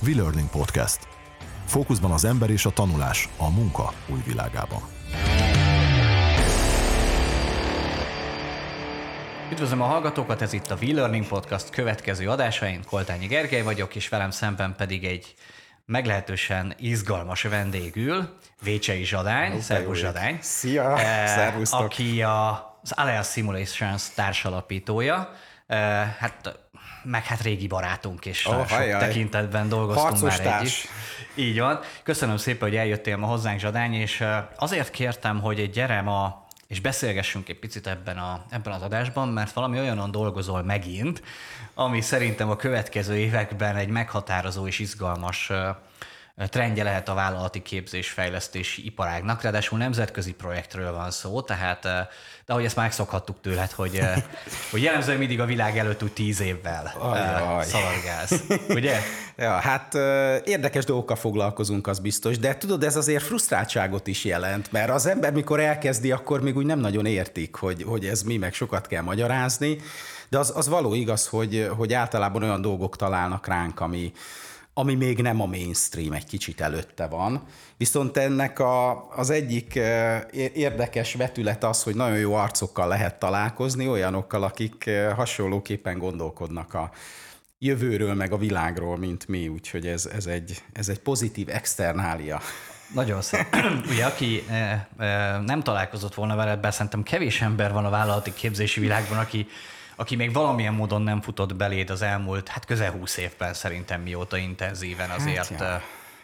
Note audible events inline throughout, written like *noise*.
V-Learning Podcast. Fókuszban az ember és a tanulás a munka új világában. Üdvözlöm a hallgatókat, ez itt a V-Learning Podcast következő adásain. Koltányi Gergely vagyok, és velem szemben pedig egy meglehetősen izgalmas vendég ül, Vécsei Zsadány, Szervusz Zsadány. Szia, szervusztok. Aki a, az Alias Simulations társalapítója. Hát meg hát régi barátunk, és Ó, oh, sok ajaj. tekintetben dolgoztunk Harcos már társ. együtt. Így van. Köszönöm szépen, hogy eljöttél ma hozzánk, Zsadány, és azért kértem, hogy gyere ma és beszélgessünk egy picit ebben, a, ebben az adásban, mert valami olyanon dolgozol megint, ami szerintem a következő években egy meghatározó és izgalmas trendje lehet a vállalati képzés fejlesztési iparágnak, ráadásul nemzetközi projektről van szó, tehát, ö, de ahogy ezt már megszokhattuk tőled, hogy, ö, *laughs* hogy jellemzően mindig a világ előtt úgy tíz évvel ö, Ajaj. szaladgálsz, *laughs* ugye? Ja, hát érdekes dolgokkal foglalkozunk, az biztos, de tudod, ez azért frusztráltságot is jelent, mert az ember, mikor elkezdi, akkor még úgy nem nagyon értik, hogy, hogy ez mi, meg sokat kell magyarázni, de az, az való igaz, hogy, hogy általában olyan dolgok találnak ránk, ami, ami még nem a mainstream, egy kicsit előtte van. Viszont ennek a, az egyik érdekes vetület az, hogy nagyon jó arcokkal lehet találkozni, olyanokkal, akik hasonlóképpen gondolkodnak a, jövőről, meg a világról, mint mi, úgyhogy ez, ez, egy, ez egy pozitív externália. Nagyon szép. *clears throat* Ugye, aki e, e, nem találkozott volna veled, bár szerintem kevés ember van a vállalati képzési világban, aki, aki még valamilyen módon nem futott beléd az elmúlt, hát közel húsz évben szerintem mióta intenzíven azért ja. hát,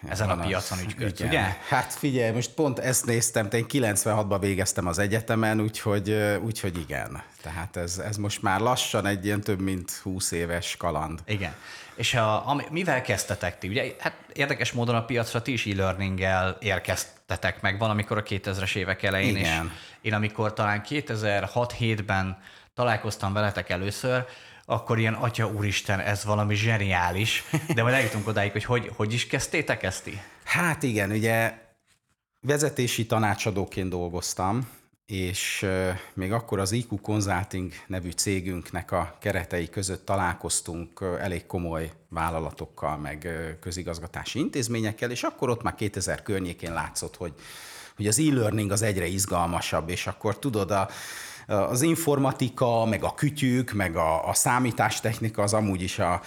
ezen a piacon ügyködsz, ugye? Hát figyelj, most pont ezt néztem, te én 96-ban végeztem az egyetemen, úgyhogy, úgyhogy igen. Tehát ez, ez most már lassan egy ilyen több mint 20 éves kaland. Igen. És a, ami, mivel kezdtetek ti? Ugye, hát érdekes módon a piacra ti is e-learninggel érkeztetek meg valamikor a 2000-es évek elején, Igen. és én amikor talán 2006-7-ben találkoztam veletek először, akkor ilyen, atya úristen, ez valami zseniális, de majd eljutunk odáig, hogy hogy, hogy is kezdtétek ezt ti? Hát igen, ugye vezetési tanácsadóként dolgoztam, és még akkor az IQ Consulting nevű cégünknek a keretei között találkoztunk elég komoly vállalatokkal, meg közigazgatási intézményekkel, és akkor ott már 2000 környékén látszott, hogy, hogy az e-learning az egyre izgalmasabb, és akkor tudod, a, az informatika, meg a kütyük, meg a, a számítástechnika az amúgy is a,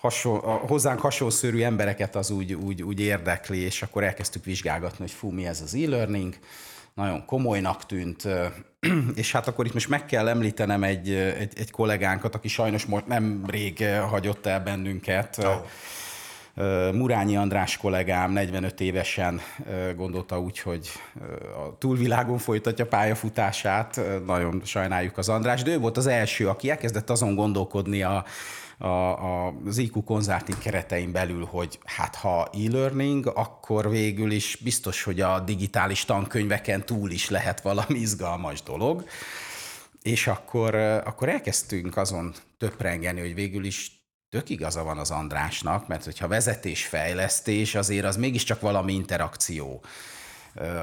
hasonl, a hozzánk hasonszörű embereket az úgy, úgy, úgy érdekli, és akkor elkezdtük vizsgálgatni, hogy fú, mi ez az e-learning. Nagyon komolynak tűnt, *clears throat* és hát akkor itt most meg kell említenem egy, egy, egy kollégánkat, aki sajnos most nem rég hagyott el bennünket. Oh. Murányi András kollégám 45 évesen gondolta úgy, hogy a túlvilágon folytatja pályafutását. Nagyon sajnáljuk az András, de ő volt az első, aki elkezdett azon gondolkodni a, a, a, az IQ Consulting keretein belül, hogy hát ha e-learning, akkor végül is biztos, hogy a digitális tankönyveken túl is lehet valami izgalmas dolog. És akkor, akkor elkezdtünk azon töprengeni, hogy végül is tök igaza van az Andrásnak, mert hogyha vezetésfejlesztés, azért az mégiscsak valami interakció.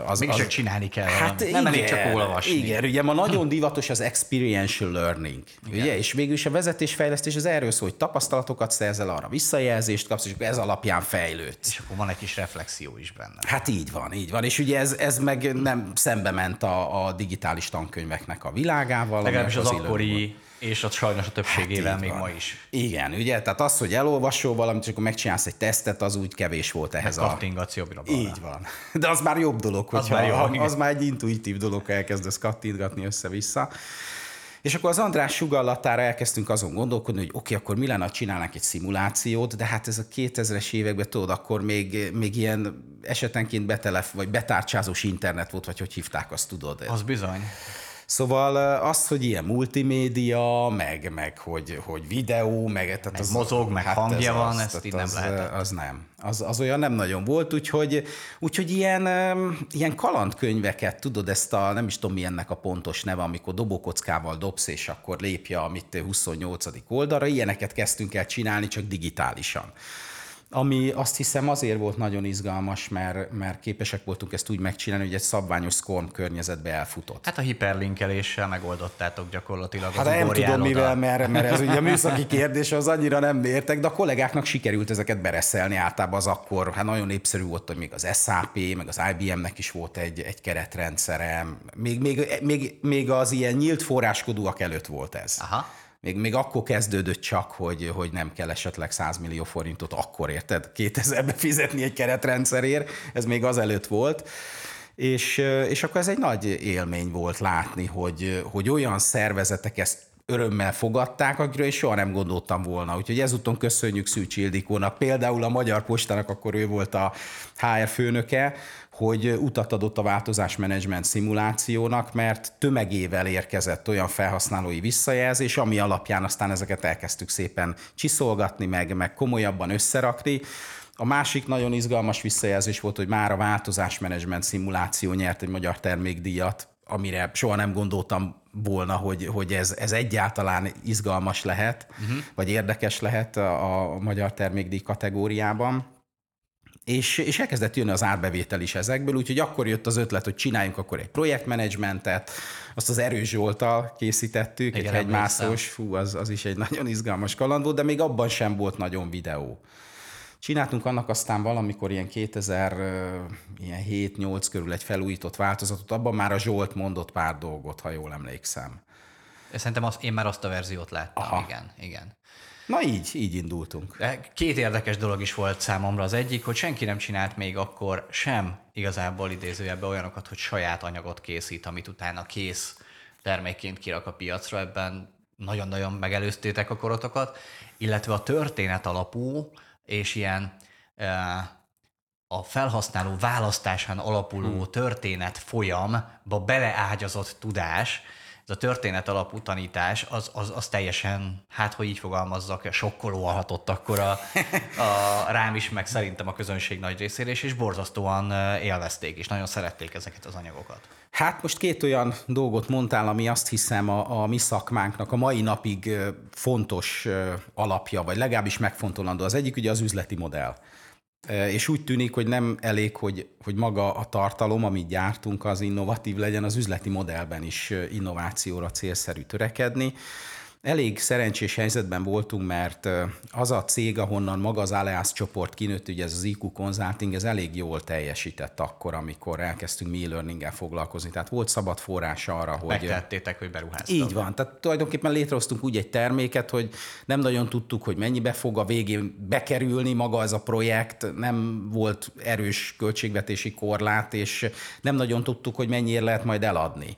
Az, Mégis csak csinálni kell Hát valamit. Nem elég igen, csak olvasni. Igen, ugye ma nagyon divatos az experiential learning, igen. ugye, és végül is a vezetésfejlesztés az erről szól, hogy tapasztalatokat szerzel, arra visszajelzést kapsz, és akkor ez alapján fejlődsz. És akkor van egy kis reflexió is benne. Hát így van, így van. És ugye ez, ez meg nem szembe ment a, a digitális tankönyveknek a világával. Legalábbis az e-learning volt. akkori, és ott sajnos a többségével Hát még van. ma is. Igen, ugye, tehát az, hogy elolvasol valamit, és akkor megcsinálsz egy tesztet, az úgy kevés volt ehhez a... Kattingatsz jobbra Így van. De az már jobb dolog, Az hogyha már jó, igen. az már egy intuitív dolog, ha elkezdesz kattintgatni össze-vissza. És akkor az András sugallatára elkezdtünk azon gondolkodni, hogy oké, okay, akkor mi lenne, ha csinálnánk egy szimulációt, de hát ez a 2000-es években, tudod, akkor még, még ilyen esetenként betelef, vagy betárcsázós internet volt, vagy hogy hívták, azt tudod. Az bizony. Szóval az, hogy ilyen multimédia, meg, meg hogy, hogy videó, meg, tehát Meg az, mozog, meg hangja van, ezt tehát így nem az, lehetett. Az nem. Az, az olyan nem nagyon volt, úgyhogy, úgyhogy ilyen, ilyen kalandkönyveket, tudod, ezt a, nem is tudom mi ennek a pontos neve, amikor dobókockával dobsz, és akkor lépje a mit 28. oldalra, ilyeneket kezdtünk el csinálni, csak digitálisan ami azt hiszem azért volt nagyon izgalmas, mert, mert képesek voltunk ezt úgy megcsinálni, hogy egy szabványos SCORM környezetbe elfutott. Hát a hiperlinkeléssel megoldottátok gyakorlatilag Hát az nem tudom mivel, mert, mert ez ugye a *laughs* műszaki kérdés, az annyira nem értek, de a kollégáknak sikerült ezeket bereszelni általában az akkor, hát nagyon népszerű volt, hogy még az SAP, meg az IBM-nek is volt egy, egy keretrendszere, még, még, még, még az ilyen nyílt forráskodóak előtt volt ez. Aha. Még, még akkor kezdődött csak, hogy, hogy nem kell esetleg 100 millió forintot akkor, érted? 2000-be fizetni egy keretrendszerért, ez még azelőtt volt. És, és akkor ez egy nagy élmény volt látni, hogy, hogy olyan szervezetek ezt örömmel fogadták, akiről is soha nem gondoltam volna. Úgyhogy ezúton köszönjük Szűcs Ildikónak, például a Magyar Postának, akkor ő volt a HR főnöke, hogy utat adott a változásmenedzsment szimulációnak, mert tömegével érkezett olyan felhasználói visszajelzés, ami alapján aztán ezeket elkezdtük szépen csiszolgatni, meg, meg komolyabban összerakni. A másik nagyon izgalmas visszajelzés volt, hogy már a változásmenedzsment szimuláció nyert egy magyar termékdíjat, amire soha nem gondoltam volna, hogy, hogy ez, ez egyáltalán izgalmas lehet, uh-huh. vagy érdekes lehet a, a magyar termékdíj kategóriában. És, és elkezdett jönni az árbevétel is ezekből, úgyhogy akkor jött az ötlet, hogy csináljunk akkor egy projektmenedzsmentet, azt az Erős Zsoltal készítettük, Igen, egy hegymászós, fú, az, az is egy nagyon izgalmas kaland volt, de még abban sem volt nagyon videó. Csináltunk annak aztán valamikor ilyen 2007-8 körül egy felújított változatot, abban már a Zsolt mondott pár dolgot, ha jól emlékszem. Szerintem azt, én már azt a verziót láttam, Aha. igen, igen. Na így, így indultunk. Két érdekes dolog is volt számomra. Az egyik, hogy senki nem csinált még akkor sem igazából idézőjelben olyanokat, hogy saját anyagot készít, amit utána kész termékként kirak a piacra. Ebben nagyon-nagyon megelőztétek a korotokat, illetve a történet alapú és ilyen a felhasználó választásán alapuló hmm. történet folyamba beleágyazott tudás, ez a történet alapú tanítás, az, az, az teljesen, hát hogy így fogalmazzak, sokkolóan hatott akkor a, a, rám is, meg szerintem a közönség nagy részére, és, és borzasztóan élvezték, és nagyon szerették ezeket az anyagokat. Hát most két olyan dolgot mondtál, ami azt hiszem a, a mi szakmánknak a mai napig fontos alapja, vagy legalábbis megfontolandó. Az egyik ugye az üzleti modell. És úgy tűnik, hogy nem elég, hogy, hogy maga a tartalom, amit gyártunk, az innovatív legyen, az üzleti modellben is innovációra célszerű törekedni. Elég szerencsés helyzetben voltunk, mert az a cég, ahonnan maga az Aleas csoport kinőtt, ugye ez az IQ Consulting, ez elég jól teljesített akkor, amikor elkezdtünk mi learninggel foglalkozni. Tehát volt szabad forrás arra, hogy... Megtettétek, hogy beruháztak. Így van. Tehát tulajdonképpen létrehoztunk úgy egy terméket, hogy nem nagyon tudtuk, hogy mennyibe fog a végén bekerülni maga ez a projekt, nem volt erős költségvetési korlát, és nem nagyon tudtuk, hogy mennyiért lehet majd eladni.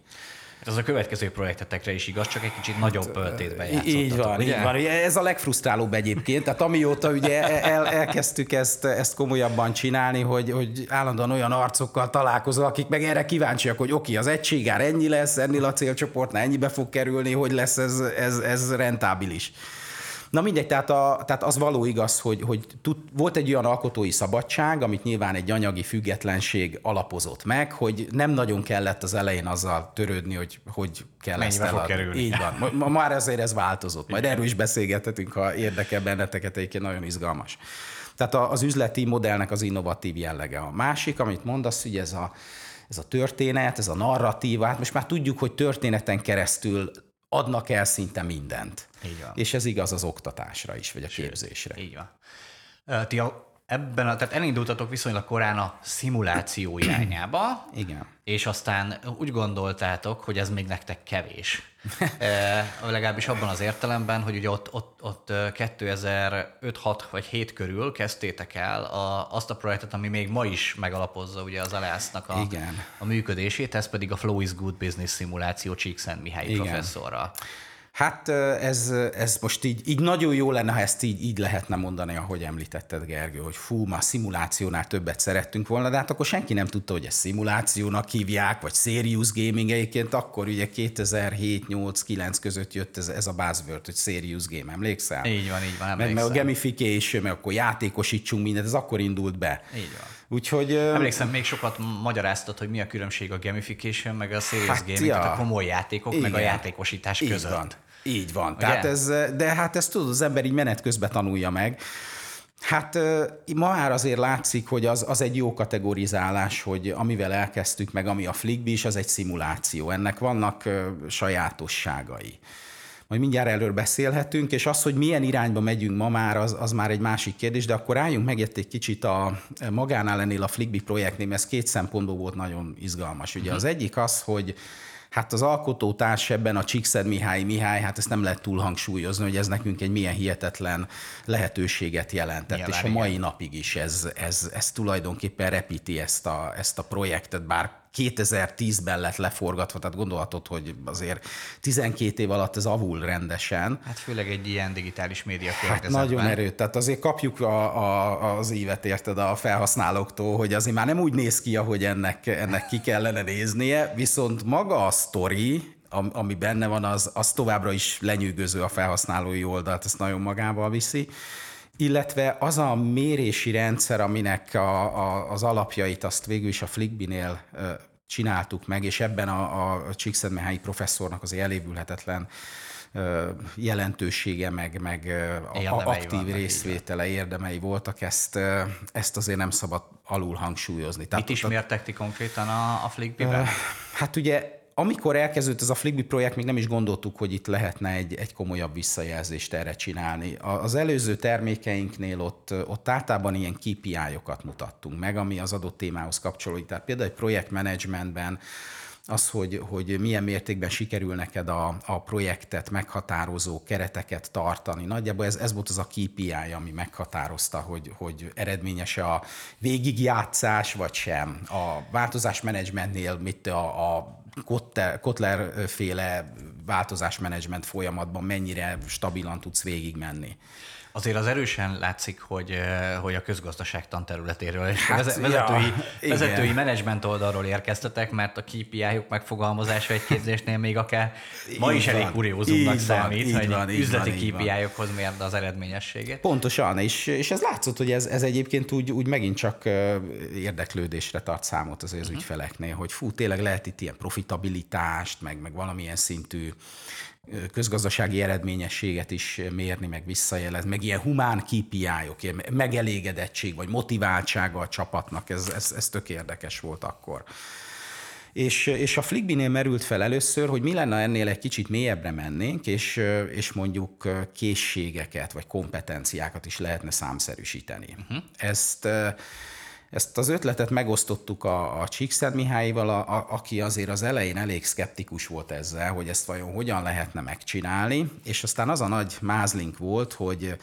Hát az a következő projektetekre is igaz, csak egy kicsit nagyobb pöltétben Így játszottatok, van, ugye? így van. Ugye Ez a legfrusztrálóbb egyébként. Tehát amióta ugye el, elkezdtük ezt, ezt komolyabban csinálni, hogy, hogy állandóan olyan arcokkal találkozol, akik meg erre kíváncsiak, hogy oké, az egységár ennyi lesz, ennél a célcsoportnál ennyibe fog kerülni, hogy lesz ez, ez, ez rentábilis. Na mindegy, tehát, a, tehát az való igaz, hogy, hogy tud, volt egy olyan alkotói szabadság, amit nyilván egy anyagi függetlenség alapozott meg, hogy nem nagyon kellett az elején azzal törődni, hogy hogy kell Mennyibe ezt eladni. kerülni. Így van. Ma, már ezért ez változott. Majd erről is beszélgethetünk, ha érdekel benneteket, egyébként nagyon izgalmas. Tehát az üzleti modellnek az innovatív jellege. A másik, amit mondasz, hogy ez a, ez a történet, ez a narratíva, hát most már tudjuk, hogy történeten keresztül adnak el szinte mindent. Így van. És ez igaz az oktatásra is, vagy a képzésre. Így van. Ti a, ebben a, tehát elindultatok viszonylag korán a szimuláció *clears throat* irányába, Igen. és aztán úgy gondoltátok, hogy ez még nektek kevés. *laughs* e, legalábbis abban az értelemben, hogy ugye ott, ott, ott ö, 2005-6 vagy 7 körül kezdtétek el a, azt a projektet, ami még ma is megalapozza ugye az Alásznak a, Igen. a működését, ez pedig a Flow is Good Business szimuláció Csíkszent Mihály Igen. professzorral. Hát ez, ez most így, így nagyon jó lenne, ha ezt így, így lehetne mondani, ahogy említetted, Gergő, hogy fú, már szimulációnál többet szerettünk volna, de hát akkor senki nem tudta, hogy ezt szimulációnak hívják, vagy serious gaming egyébként, akkor ugye 2007-8-9 között jött ez, ez a buzzword, hogy serious game, emlékszel? Így van, így van, Meg, meg a emlékszem. gamification, meg akkor játékosítsunk mindent, ez akkor indult be. Így van. Úgyhogy... Emlékszem, még sokat magyaráztad, hogy mi a különbség a gamification, meg a serious Hát, gaming, ja. tehát a komoly játékok, meg a Igen. játékosítás között. Van. Így van. Ugye? Tehát ez, de hát ezt tudod, az ember így menet közben tanulja meg. Hát ma már azért látszik, hogy az, az egy jó kategorizálás, hogy amivel elkezdtük, meg ami a Flickbi is, az egy szimuláció. Ennek vannak sajátosságai. Majd mindjárt erről beszélhetünk, és az, hogy milyen irányba megyünk ma már, az, az már egy másik kérdés, de akkor álljunk meg egy kicsit a magánál ennél a Flickbi projektnél, ez két szempontból volt nagyon izgalmas. Ugye az egyik az, hogy Hát az alkotótárs ebben a Csíkszed Mihály Mihály, hát ezt nem lehet túl hangsúlyozni, hogy ez nekünk egy milyen hihetetlen lehetőséget jelentett, Nyilván, és a mai igen. napig is ez, ez, ez tulajdonképpen repíti ezt a, ezt a projektet, bár 2010-ben lett leforgatva, tehát gondolhatod, hogy azért 12 év alatt ez avul rendesen. Hát főleg egy ilyen digitális média hát nagyon erőt, tehát azért kapjuk a, a, az évet, érted, a felhasználóktól, hogy azért már nem úgy néz ki, ahogy ennek, ennek ki kellene néznie, viszont maga a sztori, ami benne van, az, az továbbra is lenyűgöző a felhasználói oldalt, ezt nagyon magával viszi. Illetve az a mérési rendszer, aminek a, a, az alapjait azt végül is a Flickbinél csináltuk meg, és ebben a, a Csíkszentmihályi professzornak az elévülhetetlen jelentősége, meg, meg a, aktív részvétele, érdemei voltak, ezt, ezt azért nem szabad alul hangsúlyozni. Mit Tehát, is mértek ti konkrétan a, a Flickbiben? Hát ugye amikor elkezdődött ez a Flickby projekt, még nem is gondoltuk, hogy itt lehetne egy, egy komolyabb visszajelzést erre csinálni. Az előző termékeinknél ott, ott általában ilyen KPI-okat mutattunk meg, ami az adott témához kapcsolódik. Tehát például egy projektmenedzsmentben az, hogy, hogy milyen mértékben sikerül neked a, a projektet meghatározó kereteket tartani. Nagyjából ez, ez volt az a KPI, ami meghatározta, hogy, hogy eredményes a végigjátszás, vagy sem. A változásmenedzsmentnél mit a, a Kotler féle változásmenedzsment folyamatban mennyire stabilan tudsz végigmenni. Azért az erősen látszik, hogy, hogy a közgazdaságtan területéről és hát, vezetői, ja, vezetői menedzsment oldalról érkeztetek, mert a KPI-juk megfogalmazása egy képzésnél még akár így ma is van, elég kuriózumnak számít, van, hogy van, üzleti KPI-okhoz mérd az eredményességét. Pontosan, és, és ez látszott, hogy ez, ez egyébként úgy, úgy megint csak érdeklődésre tart számot azért az uh-huh. ügyfeleknél, hogy fú, tényleg lehet itt ilyen profitabilitást, meg, meg valamilyen szintű közgazdasági eredményességet is mérni, meg visszajelezni, meg ilyen humán KPI-ok, ilyen megelégedettség vagy motiváltsága a csapatnak, ez, ez, ez tök érdekes volt akkor. És, és a Flickbinél merült fel először, hogy mi lenne ennél egy kicsit mélyebbre mennénk, és, és mondjuk készségeket vagy kompetenciákat is lehetne számszerűsíteni. Uh-huh. Ezt ezt az ötletet megosztottuk a, a Csíkszent Mihályval, a, a, aki azért az elején elég szkeptikus volt ezzel, hogy ezt vajon hogyan lehetne megcsinálni, és aztán az a nagy mázlink volt, hogy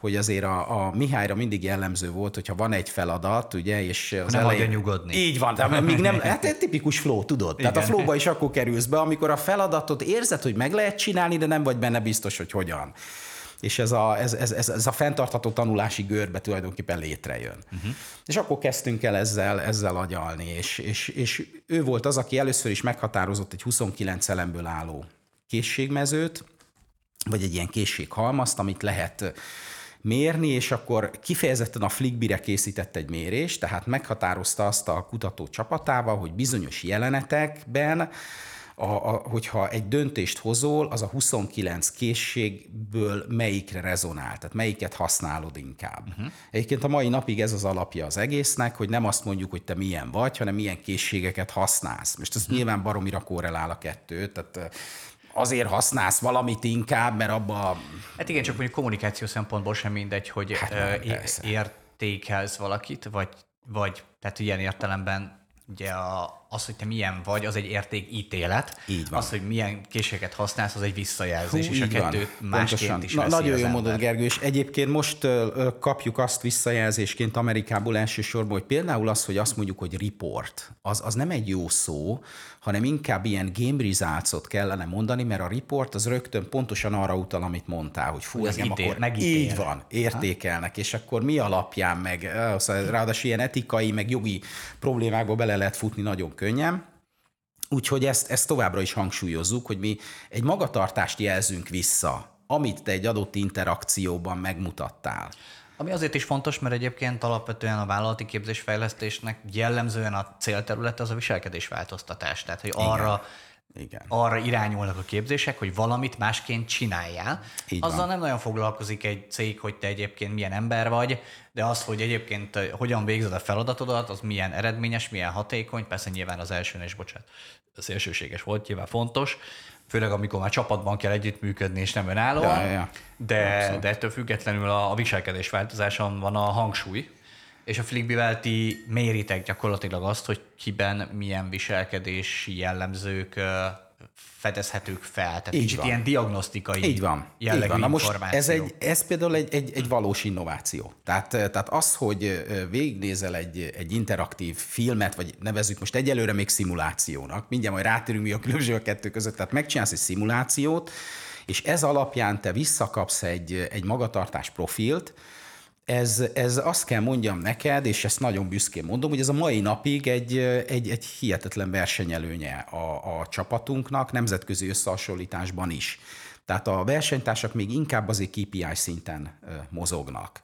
hogy azért a, a Mihályra mindig jellemző volt, hogyha van egy feladat, ugye, és az nem elején... nyugodni. Így van, de még nem, *laughs* hát egy tipikus flow, tudod? Igen. Tehát a flowba is akkor kerülsz be, amikor a feladatot érzed, hogy meg lehet csinálni, de nem vagy benne biztos, hogy hogyan és ez a, ez, ez, ez, ez a fenntartható tanulási görbe tulajdonképpen létrejön. Uh-huh. És akkor kezdtünk el ezzel, ezzel agyalni, és, és, és ő volt az, aki először is meghatározott egy 29 elemből álló készségmezőt, vagy egy ilyen készséghalmazt, amit lehet mérni, és akkor kifejezetten a Flickbire készített egy mérést, tehát meghatározta azt a kutató csapatával, hogy bizonyos jelenetekben a, a, hogyha egy döntést hozol, az a 29 készségből melyikre rezonál, tehát melyiket használod inkább. Uh-huh. Egyébként a mai napig ez az alapja az egésznek, hogy nem azt mondjuk, hogy te milyen vagy, hanem milyen készségeket használsz. Most ez uh-huh. nyilván baromira korrelál a kettő, tehát azért használsz valamit inkább, mert abba... Hát igen, csak mondjuk kommunikáció szempontból sem mindegy, hogy hát, értékelsz valakit, vagy, vagy tehát ilyen értelemben ugye a, az, hogy te milyen vagy, az egy értékítélet. Így van. Az, hogy milyen készséget használsz, az egy visszajelzés, Hú, és a kettő másként is Na, Nagyon jó mondod, Gergő, és egyébként most uh, kapjuk azt visszajelzésként Amerikából elsősorban, hogy például az, hogy azt mondjuk, hogy report, az, az nem egy jó szó, hanem inkább ilyen game results kellene mondani, mert a report az rögtön pontosan arra utal, amit mondtál, hogy fú, ez nem akkor megítél. így van, értékelnek, ha? és akkor mi alapján meg, ráadásul ilyen etikai, meg jogi problémákba bele lehet futni nagyon könnyen. Úgyhogy ezt, ezt továbbra is hangsúlyozzuk, hogy mi egy magatartást jelzünk vissza, amit te egy adott interakcióban megmutattál. Ami azért is fontos, mert egyébként alapvetően a vállalati képzésfejlesztésnek jellemzően a célterülete az a viselkedésváltoztatás. Tehát, hogy arra Igen. Arra irányulnak a képzések, hogy valamit másként csináljál. Így Azzal van. nem nagyon foglalkozik egy cég, hogy te egyébként milyen ember vagy, de az, hogy egyébként eh, hogyan végzed a feladatodat, az milyen eredményes, milyen hatékony, persze nyilván az elsőn és bocsánat, az elsőséges volt, nyilván fontos, főleg amikor már csapatban kell együttműködni, és nem önállóan, Ja, ja. De, de ettől függetlenül a, a viselkedés változáson van a hangsúly, és a Flickbivel ti méritek gyakorlatilag azt, hogy kiben milyen viselkedési jellemzők fedezhetők fel. Tehát Így kicsit van. ilyen diagnosztikai Így van. jellegű Így van. Na most ez, egy, ez például egy, egy, egy valós innováció. Tehát, tehát az, hogy végignézel egy, egy interaktív filmet, vagy nevezzük most egyelőre még szimulációnak, mindjárt majd rátérünk mi a különbség a kettő között, tehát megcsinálsz egy szimulációt, és ez alapján te visszakapsz egy, egy magatartás profilt, ez, ez azt kell mondjam neked, és ezt nagyon büszkén mondom, hogy ez a mai napig egy, egy, egy hihetetlen versenyelőnye a, a csapatunknak, nemzetközi összehasonlításban is. Tehát a versenytársak még inkább azért KPI szinten mozognak.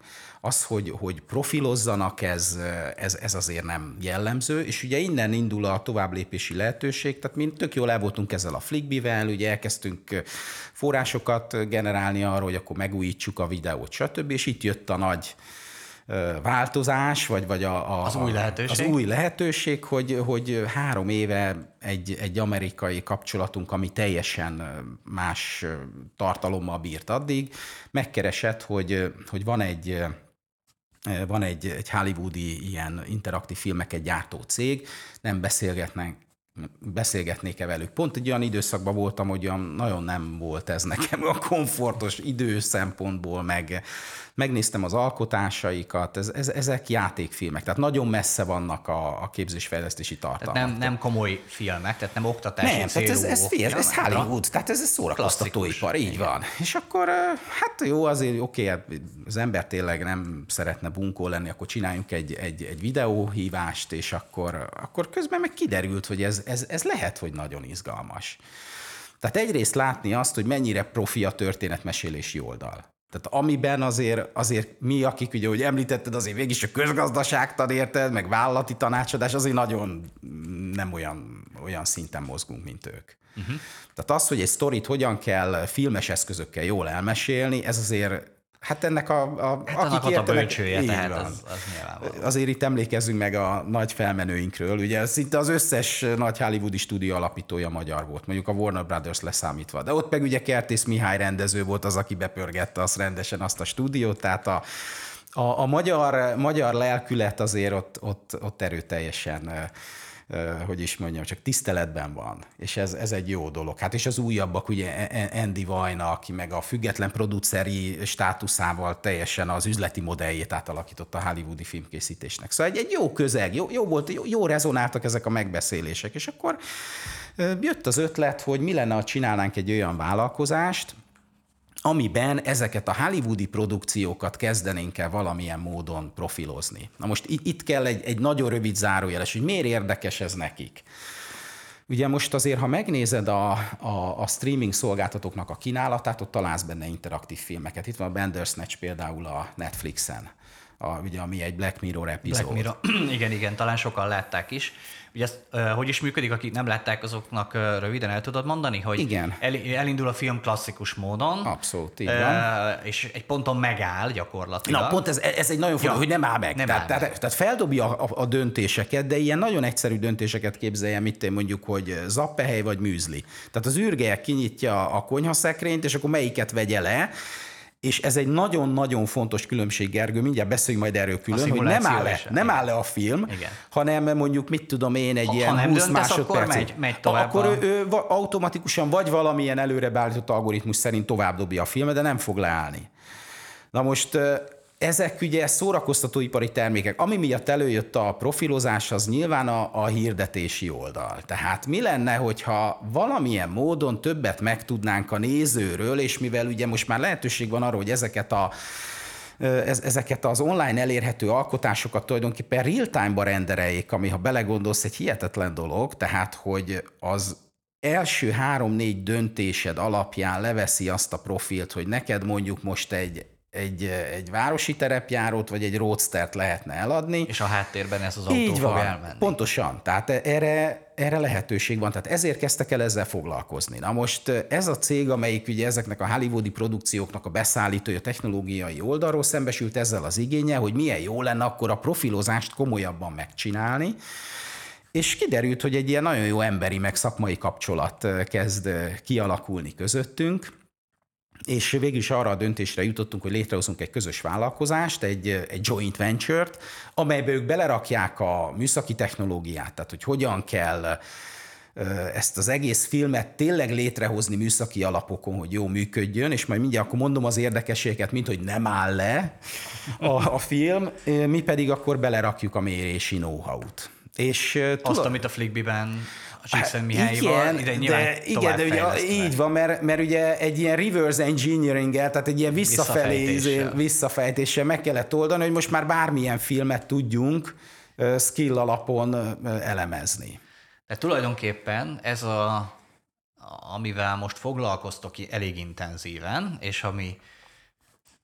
Az, hogy, hogy profilozzanak, ez, ez, ez azért nem jellemző, és ugye innen indul a továbblépési lehetőség, tehát mi tök jól el voltunk ezzel a Flickbivel, ugye elkezdtünk forrásokat generálni arra, hogy akkor megújítsuk a videót, stb., és itt jött a nagy változás, vagy, vagy a, a, Az új lehetőség. Az új lehetőség, hogy, hogy három éve egy, egy amerikai kapcsolatunk, ami teljesen más tartalommal bírt addig, megkeresett, hogy, hogy van egy van egy, egy hollywoodi ilyen interaktív filmeket gyártó cég, nem beszélgetnek beszélgetnék-e velük. Pont egy olyan időszakban voltam, hogy olyan nagyon nem volt ez nekem a komfortos idő szempontból, meg megnéztem az alkotásaikat, ez, ez, ezek játékfilmek, tehát nagyon messze vannak a, a képzésfejlesztési tartalmak. Tehát nem, nem komoly filmek, tehát nem oktatási Nem, tehát ez, ez, ez, ez Hollywood, tehát ez, ez szórakoztatóipar, így van. És akkor, hát jó, azért oké, hát az ember tényleg nem szeretne bunkó lenni, akkor csináljunk egy, egy, egy videóhívást, és akkor, akkor közben meg kiderült, hogy ez, ez, ez lehet, hogy nagyon izgalmas. Tehát egyrészt látni azt, hogy mennyire profi a történetmesélési oldal. Tehát amiben azért, azért mi, akik ugye, hogy említetted, azért végig is a közgazdaságtan érted, meg vállalati tanácsadás, azért nagyon nem olyan, olyan szinten mozgunk, mint ők. Uh-huh. Tehát az, hogy egy sztorit hogyan kell filmes eszközökkel jól elmesélni, ez azért, hát ennek a, a Hát annak ott a bölcsője, tehát van. az, az nyilvánvaló. Azért itt emlékezzünk meg a nagy felmenőinkről. Ugye szinte az összes nagy hollywoodi stúdió alapítója magyar volt, mondjuk a Warner Brothers leszámítva. De ott meg ugye Kertész Mihály rendező volt az, aki bepörgette azt rendesen azt a stúdiót, tehát a, a, a magyar, magyar lelkület azért ott, ott, ott erőteljesen hogy is mondjam, csak tiszteletben van, és ez, ez egy jó dolog. Hát és az újabbak, ugye Andy Vajna, aki meg a független produceri státuszával teljesen az üzleti modelljét átalakította a hollywoodi filmkészítésnek. Szóval egy, egy jó közeg, jó, jó volt, jó, jó rezonáltak ezek a megbeszélések, és akkor jött az ötlet, hogy mi lenne, ha csinálnánk egy olyan vállalkozást, amiben ezeket a hollywoodi produkciókat kezdenénk el valamilyen módon profilozni. Na most itt, kell egy, egy nagyon rövid zárójeles, hogy miért érdekes ez nekik. Ugye most azért, ha megnézed a, a, a streaming szolgáltatóknak a kínálatát, ott találsz benne interaktív filmeket. Itt van a Bandersnatch például a Netflixen, a, ugye, ami egy Black Mirror epizód. Black Mirror. *clears throat* igen, igen, talán sokan látták is. Ugye ezt, hogy is működik, akik nem látták, azoknak röviden el tudod mondani, hogy Igen. El, elindul a film klasszikus módon, Abszolút, így van. és egy ponton megáll gyakorlatilag. Na, pont ez, ez egy nagyon fontos, Ja, hogy nem áll meg. nem tehát, áll tehát, meg. tehát feldobja a, a döntéseket, de ilyen nagyon egyszerű döntéseket képzelje, mit én mondjuk, hogy zappehely vagy műzli. Tehát az űrgelyek kinyitja a konyhaszekrényt, és akkor melyiket vegye le, és ez egy nagyon-nagyon fontos különbség, Gergő, mindjárt beszéljünk majd erről külön, hogy nem áll, le, nem áll le a film, Igen. hanem mondjuk, mit tudom én, egy Ha- ilyen ha nem 20 döntesz, akkor megy- megy tovább Akkor a- ő, ő automatikusan vagy valamilyen előre beállított algoritmus szerint tovább dobja a filmet, de nem fog leállni. Na most ezek ugye szórakoztatóipari termékek. Ami miatt előjött a profilozás, az nyilván a, a hirdetési oldal. Tehát mi lenne, hogyha valamilyen módon többet megtudnánk a nézőről, és mivel ugye most már lehetőség van arra, hogy ezeket a ez, ezeket az online elérhető alkotásokat tulajdonképpen real-time-ba rendereljék, ami, ha belegondolsz, egy hihetetlen dolog, tehát, hogy az első három-négy döntésed alapján leveszi azt a profilt, hogy neked mondjuk most egy egy, egy városi terepjárót, vagy egy roadstert lehetne eladni. És a háttérben ez az autó Így fog van, elmenni. pontosan. Tehát erre, erre lehetőség van. Tehát ezért kezdtek el ezzel foglalkozni. Na most ez a cég, amelyik ugye ezeknek a hollywoodi produkcióknak a beszállítója, technológiai oldalról szembesült ezzel az igénye, hogy milyen jó lenne akkor a profilozást komolyabban megcsinálni, és kiderült, hogy egy ilyen nagyon jó emberi, meg szakmai kapcsolat kezd kialakulni közöttünk, és végül is arra a döntésre jutottunk, hogy létrehozunk egy közös vállalkozást, egy, egy joint venture-t, amelybe ők belerakják a műszaki technológiát, tehát hogy hogyan kell ezt az egész filmet tényleg létrehozni műszaki alapokon, hogy jó működjön, és majd mindjárt akkor mondom az érdekességeket, mint hogy nem áll le a, a film, mi pedig akkor belerakjuk a mérési know-how-t. És, Azt, tudod, amit a Flickbiben Csíkszen Mihályval, igen, ide de, igen, de ugye, így van, mert, mert ugye egy ilyen reverse engineering tehát egy ilyen visszafelé visszafejtéssel. visszafejtéssel meg kellett oldani, hogy most már bármilyen filmet tudjunk skill alapon elemezni. De tulajdonképpen ez a, amivel most foglalkoztok elég intenzíven, és ami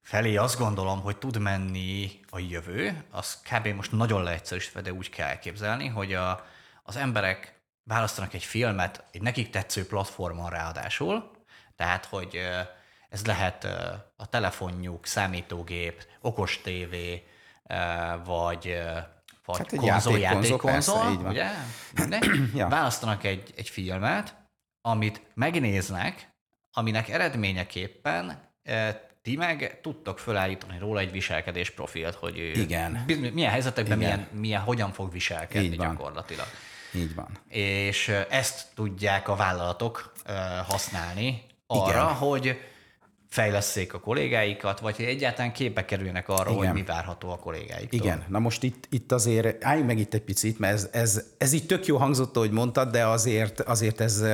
felé azt gondolom, hogy tud menni a jövő, az kb. most nagyon leegyszerűsítve, de úgy kell elképzelni, hogy a, az emberek választanak egy filmet egy nekik tetsző platformon ráadásul, tehát, hogy ez lehet a telefonjuk, számítógép, okos tévé, vagy, vagy hát konzol, játékkonzol, ugye? *clears throat* ja. Választanak egy, egy filmet, amit megnéznek, aminek eredményeképpen ti meg tudtok felállítani róla egy viselkedés profilt, hogy Igen. milyen helyzetekben Igen. Milyen, milyen, hogyan fog viselkedni Így gyakorlatilag. Így van. És ezt tudják a vállalatok használni arra, Igen. hogy fejleszék a kollégáikat, vagy hogy egyáltalán képbe kerülnek arra, Igen. hogy mi várható a kollégáiktól. Igen, na most itt, itt azért álljunk meg itt egy picit, mert ez, ez, ez így tök jó hangzott, hogy mondtad, de azért, azért ez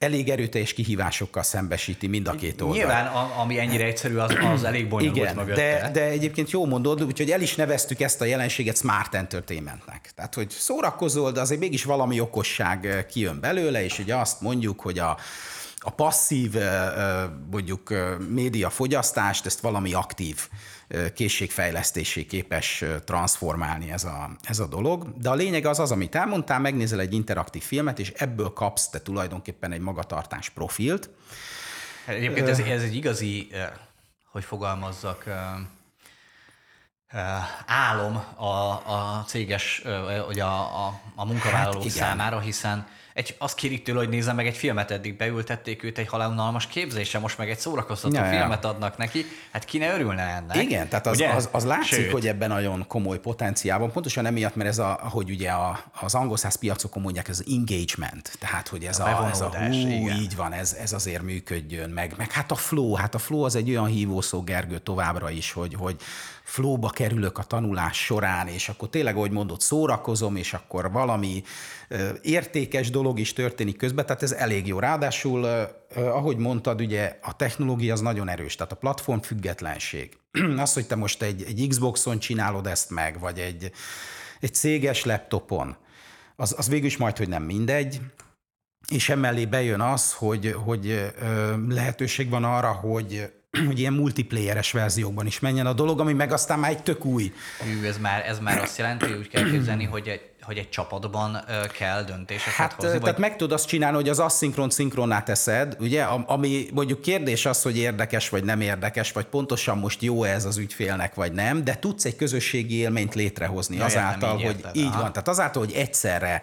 elég erőteljes kihívásokkal szembesíti mind a két oldal. Nyilván, ami ennyire egyszerű, az, az elég bonyolult Igen, mögötte. De, de egyébként jó mondod, úgyhogy el is neveztük ezt a jelenséget smart entertainmentnek. Tehát, hogy szórakozol, de azért mégis valami okosság kijön belőle, és ugye azt mondjuk, hogy a a passzív mondjuk médiafogyasztást, ezt valami aktív készségfejlesztésé képes transformálni ez a, ez a dolog. De a lényeg az az, amit elmondtál, megnézel egy interaktív filmet, és ebből kapsz te tulajdonképpen egy magatartás profilt. Hát egyébként ez, ez egy igazi, hogy fogalmazzak, álom a, a céges, vagy a, a, a munkavállalók hát számára, hiszen egy, azt kérik tőle, hogy nézze meg egy filmet, eddig beültették őt egy halálunalmas képzésre, most meg egy szórakoztató ja, filmet adnak neki, hát ki ne örülne ennek. Igen, tehát az, az, az látszik, Sőt. hogy ebben nagyon komoly potenciál van, pontosan emiatt, mert ez a, hogy ugye a, az angol száz piacokon mondják, ez az engagement, tehát hogy ez a, a, ez a hú, igen. így van, ez, ez azért működjön, meg, meg hát a flow, hát a flow az egy olyan hívószó Gergő továbbra is, hogy, hogy flóba kerülök a tanulás során, és akkor tényleg, ahogy mondott, szórakozom, és akkor valami értékes dolog is történik közben, tehát ez elég jó. Ráadásul, ahogy mondtad, ugye a technológia az nagyon erős, tehát a platform függetlenség. *clears throat* Az, hogy te most egy, egy Xboxon csinálod ezt meg, vagy egy, egy céges laptopon, az, az végül is majd, hogy nem mindegy, és emellé bejön az, hogy, hogy lehetőség van arra, hogy *clears throat* hogy ilyen multiplayeres verziókban is menjen a dolog, ami meg aztán már egy tök új. Hű, ez már, ez már azt jelenti, hogy úgy kell képzelni, hogy egy, hogy egy csapatban kell döntéseket hát, hozni? Tehát vagy... meg tudod azt csinálni, hogy az asszinkron szinkronná teszed, ugye, ami mondjuk kérdés az, hogy érdekes vagy nem érdekes, vagy pontosan most jó ez az ügyfélnek, vagy nem, de tudsz egy közösségi élményt létrehozni ja, azáltal, így hogy érted, így aha. van. Tehát azáltal, hogy egyszerre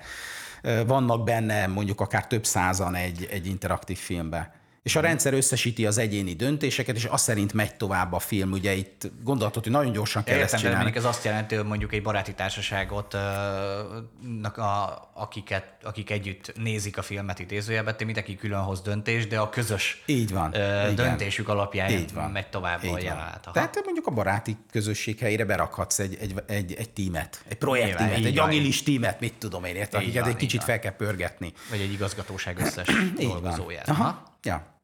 vannak benne mondjuk akár több százan egy, egy interaktív filmbe. És a rendszer összesíti az egyéni döntéseket, és azt szerint megy tovább a film. Ugye itt gondolhatod, hogy nagyon gyorsan kell Értem, ezt csinálni. ez azt jelenti, hogy mondjuk egy baráti társaságot, a, akiket, akik együtt nézik a filmet idézőjelben, mindenki külön hoz döntés, de a közös Így van. döntésük Igen. alapján Így van. megy tovább Így a jelenet. Tehát mondjuk a baráti közösség helyére berakhatsz egy, egy, egy, egy tímet, egy projektímet, egy agilis tímet, mit tudom én, érte, akiket egy kicsit fel kell pörgetni. Vagy egy igazgatóság összes dolgozóját. Aha. Ja.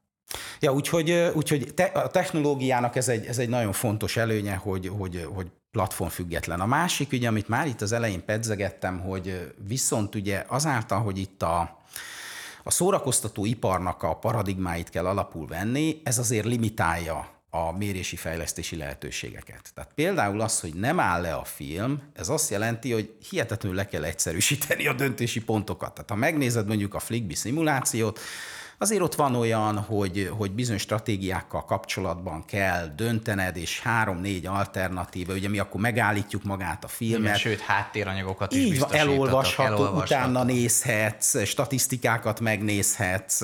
Ja, úgyhogy, úgyhogy te, a technológiának ez egy, ez egy nagyon fontos előnye, hogy, hogy, hogy platform független. A másik, ugye, amit már itt az elején pedzegettem, hogy viszont ugye azáltal, hogy itt a, a szórakoztató iparnak a paradigmáit kell alapul venni, ez azért limitálja a mérési fejlesztési lehetőségeket. Tehát például az, hogy nem áll le a film, ez azt jelenti, hogy hihetetlenül le kell egyszerűsíteni a döntési pontokat. Tehát ha megnézed mondjuk a Flickby szimulációt, Azért ott van olyan, hogy, hogy bizonyos stratégiákkal kapcsolatban kell döntened, és három-négy alternatíva, ugye mi akkor megállítjuk magát a filmet. Igen, sőt, háttéranyagokat is Így van, elolvasható, elolvasható, utána nézhetsz, statisztikákat megnézhetsz.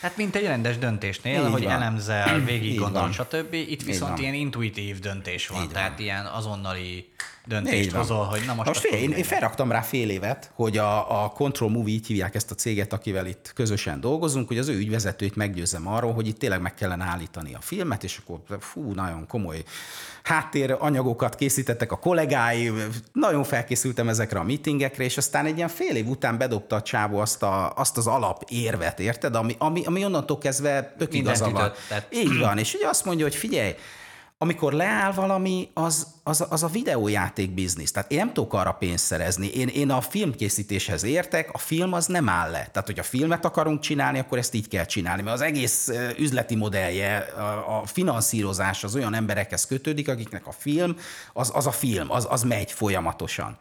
Hát mint egy rendes döntésnél, Így hogy van. elemzel, végig Így gondolod, van. stb. Itt viszont van. ilyen intuitív döntés van, Így van. tehát ilyen azonnali döntést hozol, hogy na most, most fél, én, én felraktam rá fél évet, hogy a, a Control Movie, így hívják ezt a céget, akivel itt közösen dolgozunk, hogy az ő ügyvezetőit meggyőzem arról, hogy itt tényleg meg kellene állítani a filmet, és akkor fú, nagyon komoly háttér anyagokat készítettek a kollégái, nagyon felkészültem ezekre a meetingekre, és aztán egy ilyen fél év után bedobta a csávó azt, a, azt az alapérvet, érted? Ami, ami, ami onnantól kezdve tök igaza van. Így van, és ugye azt mondja, hogy figyelj, amikor leáll valami, az, az, az a videójáték biznisz. Tehát én nem tudok arra pénzt szerezni. Én, én a filmkészítéshez értek, a film az nem áll le. Tehát, hogyha filmet akarunk csinálni, akkor ezt így kell csinálni. Mert az egész üzleti modellje, a, a finanszírozás az olyan emberekhez kötődik, akiknek a film, az, az a film, az, az megy folyamatosan.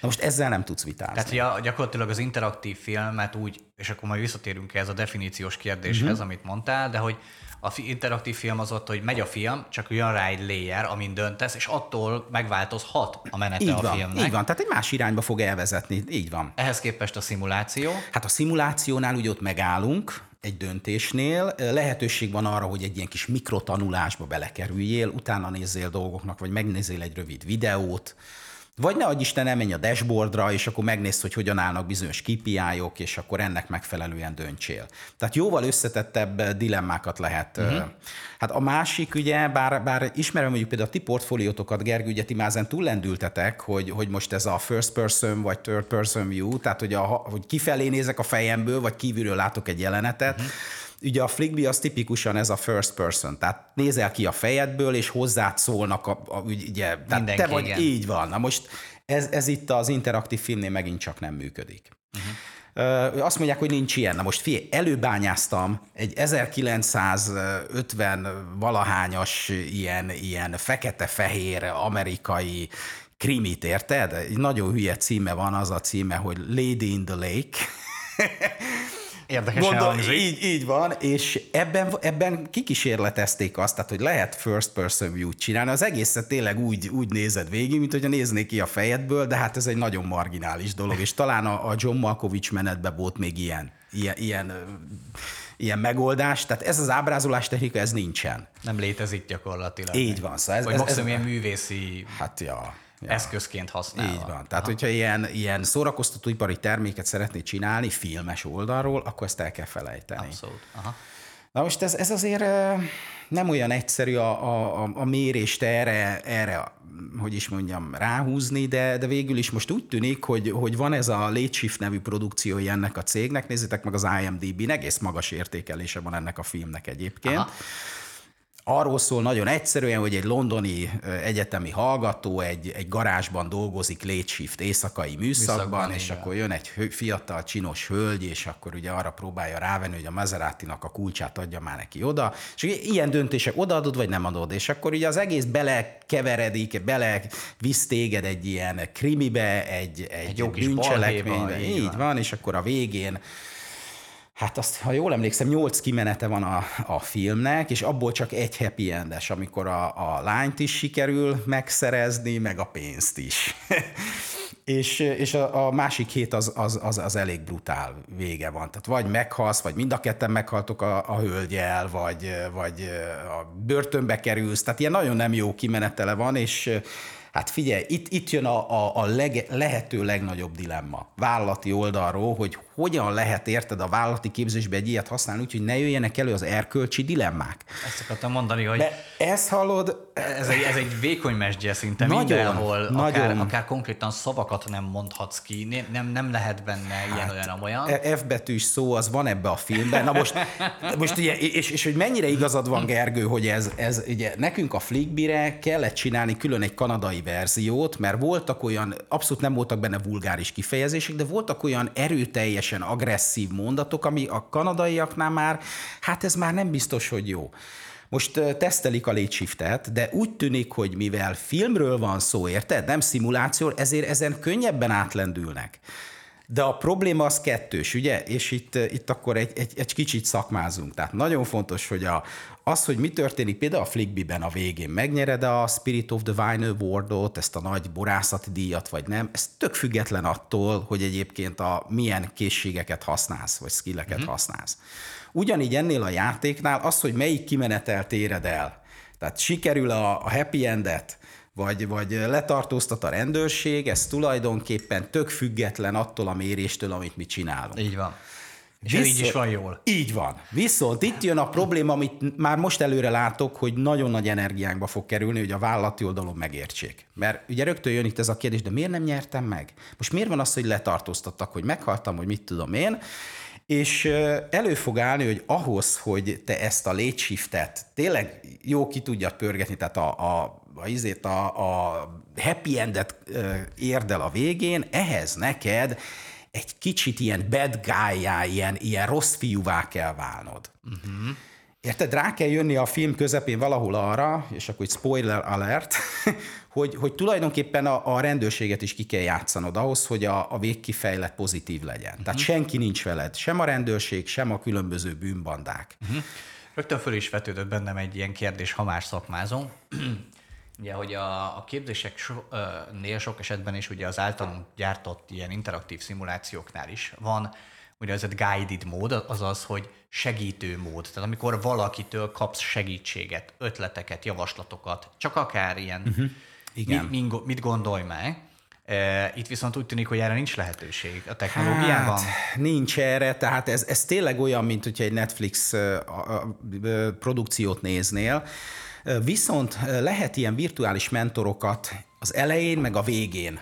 Na most ezzel nem tudsz vitázni. Tehát ja, gyakorlatilag az interaktív filmet úgy, és akkor majd visszatérünk ehhez a definíciós kérdéshez, uh-huh. amit mondtál, de hogy a fi- interaktív film az ott, hogy megy a film, csak jön rá egy layer, amin döntesz, és attól megváltozhat a menete így a van, filmnek. így van, tehát egy más irányba fog elvezetni, így van. Ehhez képest a szimuláció, Hát a szimulációnál úgy ott megállunk, egy döntésnél, lehetőség van arra, hogy egy ilyen kis mikrotanulásba belekerüljél, utána nézzél dolgoknak, vagy megnézzél egy rövid videót, vagy ne adj Isten, elmenj a dashboardra, és akkor megnézd, hogy hogyan állnak bizonyos KPI-ok, és akkor ennek megfelelően döntsél. Tehát jóval összetettebb dilemmákat lehet. Uh-huh. Hát a másik, ugye, bár, bár ismerem mondjuk például a ti portfóliótokat, Gergő, ugye ti már ezen túllendültetek, hogy, hogy most ez a first person vagy third person view, tehát hogy, a, hogy kifelé nézek a fejemből, vagy kívülről látok egy jelenetet, uh-huh. Ugye a Flickby az tipikusan ez a first person, tehát nézel ki a fejedből, és hozzád szólnak, a, a, ugye, tehát Mindenki, te vagy, igen. így van. Na most ez, ez itt az interaktív filmnél megint csak nem működik. Uh-huh. Azt mondják, hogy nincs ilyen. Na most figyelj, előbányáztam egy 1950 valahányas ilyen, ilyen fekete-fehér amerikai krimit, érted? Egy nagyon hülye címe van, az a címe, hogy Lady in the Lake. *laughs* érdekesen Gondol, így, így van, és ebben, ebben kikísérletezték azt, tehát, hogy lehet first person view-t csinálni. Az egészet tényleg úgy, úgy nézed végig, mint hogyha néznék ki a fejedből, de hát ez egy nagyon marginális dolog, és talán a, a John Malkovich menetben volt még ilyen, ilyen, ilyen, ilyen megoldás, tehát ez az ábrázolás technika, ez nincsen. Nem létezik gyakorlatilag. Így van, szóval ez- Vagy ez- maximum ez- ilyen művészi Hát ja. Ja. eszközként használva. Így van. Tehát, hogyha ilyen, ilyen szórakoztatóipari terméket szeretnél csinálni filmes oldalról, akkor ezt el kell felejteni. Abszolút. Aha. Na most ez, ez azért nem olyan egyszerű a, a, a- mérést erre, erre, hogy is mondjam, ráhúzni, de, de végül is most úgy tűnik, hogy, hogy van ez a Late Shift nevű produkciója ennek a cégnek, nézzétek meg az IMDb-n, egész magas értékelése van ennek a filmnek egyébként. Aha. Arról szól nagyon egyszerűen, hogy egy londoni egyetemi hallgató egy, egy garázsban dolgozik late shift éjszakai műszakban, Műszakban, és igen. akkor jön egy fiatal, csinos hölgy, és akkor ugye arra próbálja rávenni, hogy a Maserati-nak a kulcsát adja már neki oda, és ilyen döntések odaadod, vagy nem adod, és akkor ugye az egész belekeveredik, bele visz téged egy ilyen krimibe, egy, egy, Egy jó bűncselekménybe, így van. van, és akkor a végén Hát azt, ha jól emlékszem, nyolc kimenete van a, a filmnek, és abból csak egy happy endes, amikor a, a lányt is sikerül megszerezni, meg a pénzt is. *laughs* és és a, a másik hét az, az, az, az elég brutál vége van. Tehát vagy meghalsz, vagy mind a ketten meghaltok a, a hölgyel, vagy, vagy a börtönbe kerülsz. Tehát ilyen nagyon nem jó kimenetele van, és Hát figyelj, itt, itt jön a, a, a leg, lehető legnagyobb dilemma vállalati oldalról, hogy hogyan lehet érted a vállalati képzésbe egy ilyet használni, úgyhogy ne jöjjenek elő az erkölcsi dilemmák. Ezt akartam mondani, hogy De ezt hallod, ez egy, ez egy vékony mesdje szinte Nagyon, mindenhol, akár, nagyon. akár konkrétan szavakat nem mondhatsz ki, nem, nem, lehet benne ilyen olyan olyan. E- F betűs szó, az van ebbe a filmben. Na most, most ugye, és, és hogy mennyire igazad van, Gergő, hogy ez, ez ugye nekünk a Flickbire kellett csinálni külön egy kanadai verziót, mert voltak olyan, abszolút nem voltak benne vulgáris kifejezések, de voltak olyan erőteljesen agresszív mondatok, ami a kanadaiaknál már, hát ez már nem biztos, hogy jó. Most tesztelik a létshiftet, de úgy tűnik, hogy mivel filmről van szó, érted? Nem szimuláció, ezért ezen könnyebben átlendülnek. De a probléma az kettős, ugye? És itt, itt akkor egy, egy, egy kicsit szakmázunk. Tehát nagyon fontos, hogy a, az, hogy mi történik például a Flickbiben a végén, megnyered a Spirit of the Vine Awardot, ezt a nagy borászati díjat, vagy nem, ez tök független attól, hogy egyébként a milyen készségeket használsz, vagy skilleket uh-huh. használsz. Ugyanígy ennél a játéknál az, hogy melyik kimenetelt éred el. Tehát sikerül a, a happy endet, vagy, vagy letartóztat a rendőrség, ez tulajdonképpen tök független attól a méréstől, amit mi csinálunk. Így van. És Viszont, így is van jól. Így van. Viszont itt jön a probléma, amit már most előre látok, hogy nagyon nagy energiánkba fog kerülni, hogy a vállalati oldalon megértsék. Mert ugye rögtön jön itt ez a kérdés, de miért nem nyertem meg? Most miért van az, hogy letartóztattak, hogy meghaltam, hogy mit tudom én? És elő fog állni, hogy ahhoz, hogy te ezt a létshiftet tényleg jó ki tudjad pörgetni, tehát a, a, a, izét, a, a happy endet érd el a végén, ehhez neked egy kicsit ilyen bad guy ilyen, ilyen rossz fiúvá kell válnod. Uh-huh. Érted? Rá kell jönni a film közepén valahol arra, és akkor egy spoiler alert, *laughs* hogy, hogy tulajdonképpen a, a rendőrséget is ki kell játszanod ahhoz, hogy a, a végkifejlet pozitív legyen. Uh-huh. Tehát senki nincs veled, sem a rendőrség, sem a különböző bűnbandák. Uh-huh. Rögtön föl is vetődött bennem egy ilyen kérdés, ha más szakmázom. *clears throat* Ugye, hogy a, a képzéseknél sok esetben is ugye az általunk gyártott ilyen interaktív szimulációknál is van úgynevezett guided mód, azaz, hogy segítő mód. Tehát amikor valakitől kapsz segítséget, ötleteket, javaslatokat, csak akár ilyen, uh-huh. Igen. Mit, mit gondolj meg, itt viszont úgy tűnik, hogy erre nincs lehetőség a technológiában. Hát, nincs erre, tehát ez, ez tényleg olyan, mint hogyha egy Netflix produkciót néznél, Viszont lehet ilyen virtuális mentorokat az elején, meg a végén,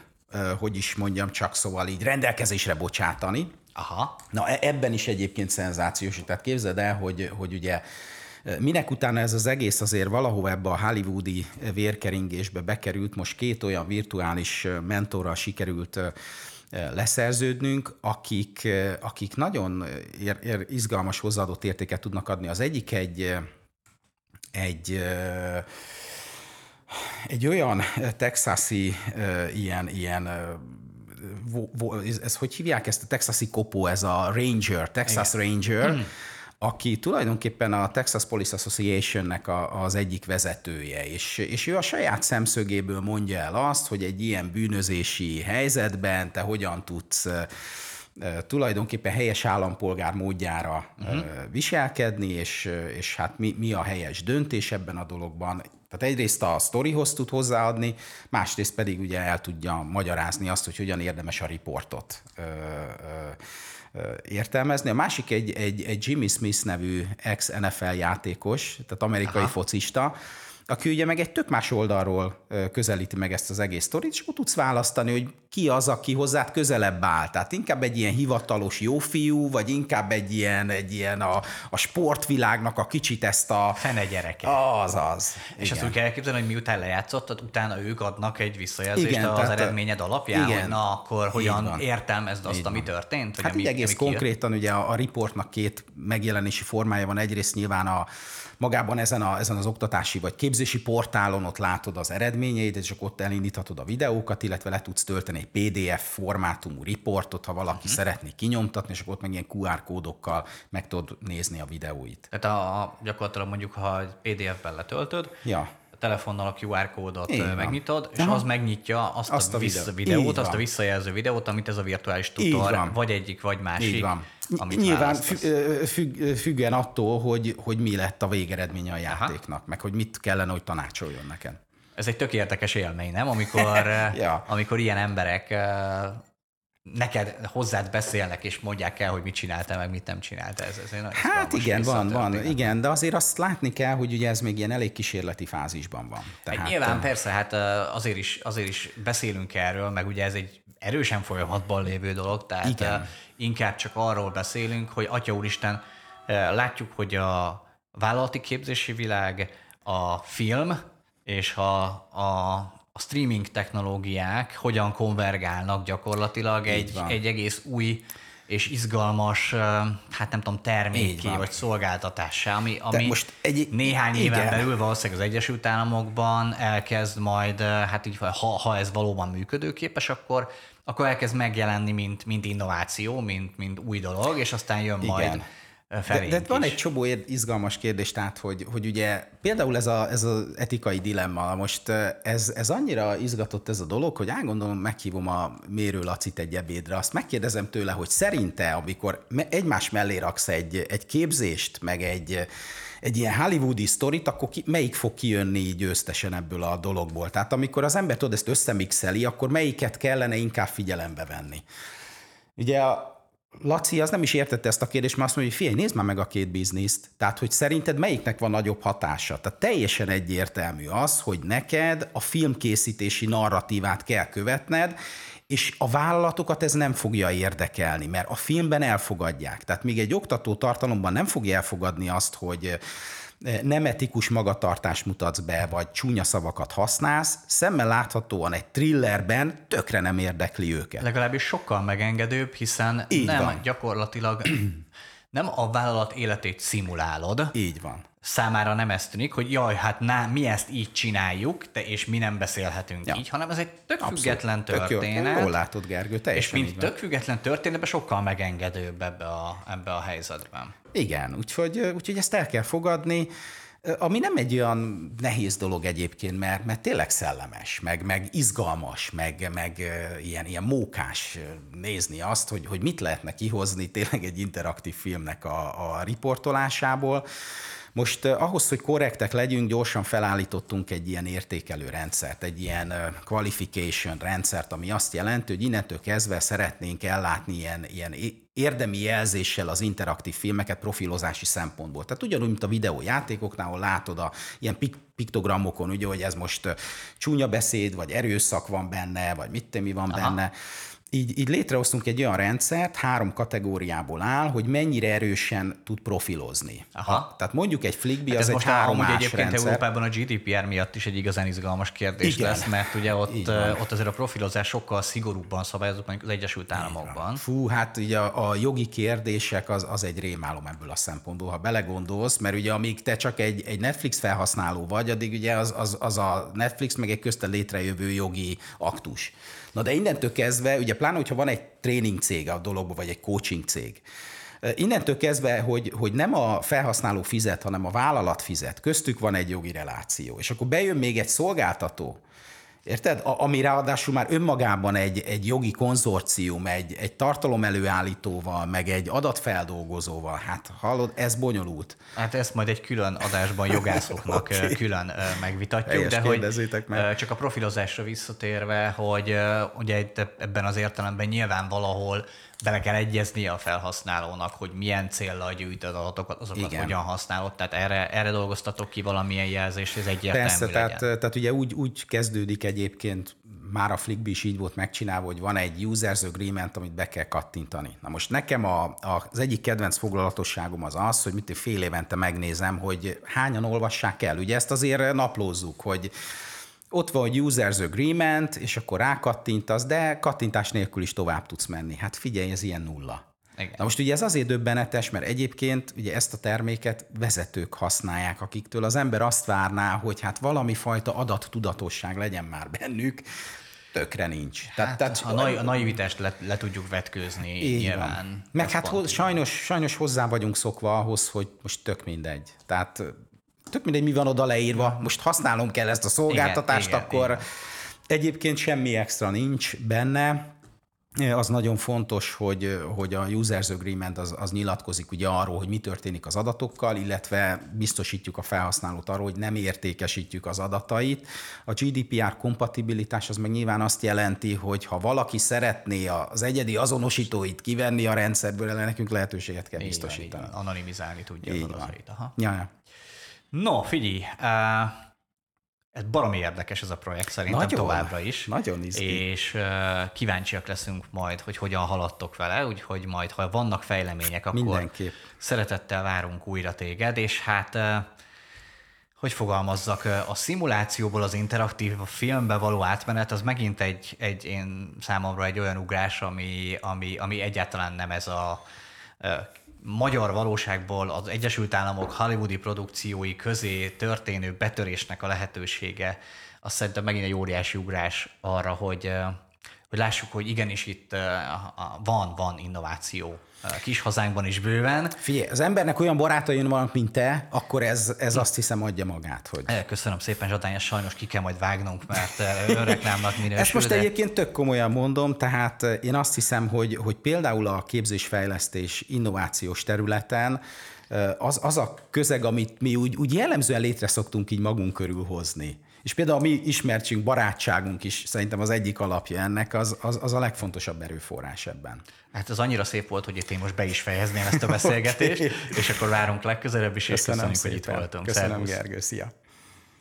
hogy is mondjam, csak szóval így rendelkezésre bocsátani. Aha. Na e, ebben is egyébként szenzációs. Tehát képzeld el, hogy, hogy ugye Minek utána ez az egész azért valahova ebbe a hollywoodi vérkeringésbe bekerült, most két olyan virtuális mentorral sikerült leszerződnünk, akik, akik nagyon ér, ér, izgalmas hozzáadott értéket tudnak adni. Az egyik egy egy egy olyan texasi ilyen, ilyen ez, ez hogy hívják ezt a texasi kopó, ez a Ranger, Texas Igen. Ranger, mm. aki tulajdonképpen a Texas Police Association-nek a, az egyik vezetője, és, és ő a saját szemszögéből mondja el azt, hogy egy ilyen bűnözési helyzetben te hogyan tudsz tulajdonképpen helyes állampolgár módjára uh-huh. viselkedni, és, és hát mi, mi a helyes döntés ebben a dologban. Tehát egyrészt a sztorihoz tud hozzáadni, másrészt pedig ugye el tudja magyarázni azt, hogy hogyan érdemes a riportot ö, ö, értelmezni. A másik egy, egy, egy Jimmy Smith nevű ex-NFL játékos, tehát amerikai Aha. focista, aki ugye meg egy tök más oldalról közelíti meg ezt az egész sztorit, és akkor tudsz választani, hogy ki az, aki hozzád közelebb áll. Tehát inkább egy ilyen hivatalos jó fiú, vagy inkább egy ilyen, egy ilyen a, a sportvilágnak a kicsit ezt a... Fene gyereke. Az, az. És azt úgy kell elképzelni, hogy miután lejátszottad, utána ők adnak egy visszajelzést igen, az eredményed alapján, igen, hogy na akkor hogyan értelmezd azt, ami történt? Hát így egész ami konkrétan ugye a, a riportnak két megjelenési formája van. Egyrészt nyilván a, magában ezen, a, ezen az oktatási vagy képzési portálon ott látod az eredményeit, és akkor ott elindíthatod a videókat, illetve le tudsz tölteni egy PDF formátumú riportot, ha valaki uh-huh. szeretné kinyomtatni, és akkor ott meg ilyen QR kódokkal meg tudod nézni a videóit. Tehát a, gyakorlatilag mondjuk, ha PDF-ben letöltöd, ja telefonnal a QR kódot Így megnyitod, és Aha. az megnyitja azt, azt a, vissza videó. videót, azt a visszajelző videót, amit ez a virtuális tutor, vagy egyik, vagy másik. Így van. Amit Nyilván függ, függen attól, hogy, hogy mi lett a végeredménye a játéknak, Aha. meg hogy mit kellene, hogy tanácsoljon nekem. Ez egy tök érdekes élmény, nem? Amikor, *laughs* ja. amikor ilyen emberek neked hozzád beszélnek, és mondják el, hogy mit csináltál, meg mit nem csináltál. Ez, ez egy hát igen, van, van, igen, de azért azt látni kell, hogy ugye ez még ilyen elég kísérleti fázisban van. Tehát, hát nyilván persze, hát azért is, azért is beszélünk erről, meg ugye ez egy erősen folyamatban lévő dolog, tehát igen. inkább csak arról beszélünk, hogy Atya Úristen, látjuk, hogy a vállalati képzési világ, a film és a, a a streaming technológiák hogyan konvergálnak gyakorlatilag egy, egy egész új és izgalmas, hát nem tudom, terméké vagy szolgáltatássá, ami, ami most egy- néhány éven igen. belül valószínűleg az Egyesült Államokban elkezd majd, hát így, ha, ha ez valóban működőképes, akkor akkor elkezd megjelenni, mint, mint innováció, mint, mint új dolog, és aztán jön Igen. majd ö, De, felénk de van is. egy csomó izgalmas kérdés, tehát hogy, hogy ugye például ez, a, ez az etikai dilemma, most ez, ez annyira izgatott ez a dolog, hogy elgondolom, meghívom a Mérő Lacit egy ebédre, azt megkérdezem tőle, hogy szerinte, amikor egymás mellé raksz egy, egy képzést, meg egy, egy ilyen hollywoodi sztorit, akkor ki, melyik fog kijönni győztesen ebből a dologból? Tehát amikor az ember tudod, ezt összemixeli, akkor melyiket kellene inkább figyelembe venni? Ugye a Laci az nem is értette ezt a kérdést, mert azt mondja, hogy figyelj, nézd már meg a két bizniszt. Tehát, hogy szerinted melyiknek van nagyobb hatása? Tehát teljesen egyértelmű az, hogy neked a filmkészítési narratívát kell követned, és a vállalatokat ez nem fogja érdekelni, mert a filmben elfogadják. Tehát még egy oktató tartalomban nem fogja elfogadni azt, hogy nem etikus magatartást mutatsz be, vagy csúnya szavakat használsz, szemmel láthatóan egy thrillerben tökre nem érdekli őket. Legalábbis sokkal megengedőbb, hiszen Így nem van. gyakorlatilag *clears throat* nem a vállalat életét szimulálod, Így van. számára nem ez tűnik, hogy jaj, hát ná, mi ezt így csináljuk, de és mi nem beszélhetünk Ja. így, hanem ez egy tök Abszolút. független Tök jó. történet. Jól látod, Gergő, és teljesen mint így van. tök független történetben sokkal megengedőbb ebbe a, ebbe a helyzetben. Igen, úgyhogy, úgyhogy ezt el kell fogadni, ami nem egy olyan nehéz dolog egyébként, mert, mert tényleg szellemes, meg, meg izgalmas, meg, meg ilyen, ilyen mókás nézni azt, hogy, hogy mit lehetne kihozni tényleg egy interaktív filmnek a, a riportolásából. Most eh, ahhoz, hogy korrektek legyünk, gyorsan felállítottunk egy ilyen értékelő rendszert, egy ilyen eh, qualification rendszert, ami azt jelenti, hogy innentől kezdve szeretnénk ellátni ilyen, ilyen érdemi jelzéssel az interaktív filmeket profilozási szempontból. Tehát ugyanúgy, mint a videójátékoknál, ahol látod a ilyen pik- piktogramokon, ugye, hogy ez most eh, csúnya beszéd, vagy erőszak van benne, vagy mit mi van Aha. benne. Így, így létrehoztunk egy olyan rendszert, három kategóriából áll, hogy mennyire erősen tud profilozni. Aha. Ha, tehát mondjuk egy Flickbee Hát az egy most három más egyébként rendszer. Európában a GDPR miatt is egy igazán izgalmas kérdés Igen. lesz, mert ugye ott, ott azért a profilozás sokkal szigorúbban szabályozott, mondjuk az Egyesült Államokban. Fú, hát ugye a, a jogi kérdések az, az egy rémálom ebből a szempontból, ha belegondolsz, mert ugye amíg te csak egy, egy Netflix felhasználó vagy, addig ugye az, az, az a Netflix meg egy közte létrejövő jogi aktus. Na de innentől kezdve, ugye pláne, hogyha van egy tréning cég a dologban, vagy egy coaching cég, Innentől kezdve, hogy, hogy nem a felhasználó fizet, hanem a vállalat fizet, köztük van egy jogi reláció, és akkor bejön még egy szolgáltató, Érted? A, ami ráadásul már önmagában egy, egy jogi konzorcium, egy, egy tartalom előállítóval, meg egy adatfeldolgozóval. Hát hallod, ez bonyolult. Hát ezt majd egy külön adásban jogászoknak *laughs* okay. külön megvitatjuk, Helyes, de hogy meg. csak a profilozásra visszatérve, hogy ugye ebben az értelemben nyilván valahol bele kell egyeznie a felhasználónak, hogy milyen céllal gyűjtöd adatokat, azokat Igen. hogyan használod, tehát erre, erre dolgoztatok ki valamilyen jelzést, hogy ez egyértelmű Persze, legyen. tehát, tehát ugye úgy, úgy kezdődik egyébként, már a Flickbee is így volt megcsinálva, hogy van egy users agreement, amit be kell kattintani. Na most nekem a, a, az egyik kedvenc foglalatosságom az az, hogy mit fél évente megnézem, hogy hányan olvassák el. Ugye ezt azért naplózzuk, hogy ott van egy users agreement, és akkor rákattintasz, de kattintás nélkül is tovább tudsz menni. Hát figyelj, ez ilyen nulla. Igen. Na most ugye ez azért döbbenetes, mert egyébként ugye ezt a terméket vezetők használják, akiktől az ember azt várná, hogy hát valami fajta adattudatosság legyen már bennük, tökre nincs. Hát, tehát, a, nai, a naivitást le, le tudjuk vetkőzni így nyilván. Van. Meg hát ho, sajnos, sajnos hozzá vagyunk szokva ahhoz, hogy most tök mindegy. Tehát tök mindegy, mi van oda leírva, most használnom kell ezt a szolgáltatást, Igen, akkor igen. egyébként semmi extra nincs benne, az nagyon fontos, hogy, hogy a users agreement az, az nyilatkozik ugye arról, hogy mi történik az adatokkal, illetve biztosítjuk a felhasználót arról, hogy nem értékesítjük az adatait. A GDPR kompatibilitás az meg nyilván azt jelenti, hogy ha valaki szeretné az egyedi azonosítóit kivenni a rendszerből, erre nekünk lehetőséget kell Így van, biztosítani. így van. Anonimizálni tudja az Így adatait. Aha. Ja, ja. No, figyelj, uh, ez baromi érdekes ez a projekt szerintem Nagyon, továbbra is. nagyon izgi. És uh, kíváncsiak leszünk majd, hogy hogyan haladtok vele, úgyhogy majd, ha vannak fejlemények, akkor Mindenképp. szeretettel várunk újra téged, és hát uh, hogy fogalmazzak, a szimulációból az interaktív filmbe való átmenet, az megint egy, egy én számomra egy olyan ugrás, ami, ami, ami egyáltalán nem ez a magyar valóságból az Egyesült Államok hollywoodi produkciói közé történő betörésnek a lehetősége, azt szerintem megint egy óriási ugrás arra, hogy, hogy lássuk, hogy igenis itt van, van innováció kis hazánkban is bőven. Figyelj, az embernek olyan barátai vannak, mint te, akkor ez, ez azt hiszem adja magát. Hogy... Köszönöm szépen, Zsadány, ezt sajnos ki kell majd vágnunk, mert önreklámnak minősül. Ezt most de... egyébként tök komolyan mondom, tehát én azt hiszem, hogy, hogy például a képzésfejlesztés innovációs területen az, az a közeg, amit mi úgy, úgy jellemzően létre szoktunk így magunk körül hozni. És például a mi ismertségünk, barátságunk is szerintem az egyik alapja ennek, az, az, az a legfontosabb erőforrás ebben. Hát az annyira szép volt, hogy itt én most be is fejezném ezt a beszélgetést, *laughs* okay. és akkor várunk legközelebb is, és köszönöm, köszönjük, szépen. hogy itt voltunk. Köszönöm, Szervusz. Gergő, szia!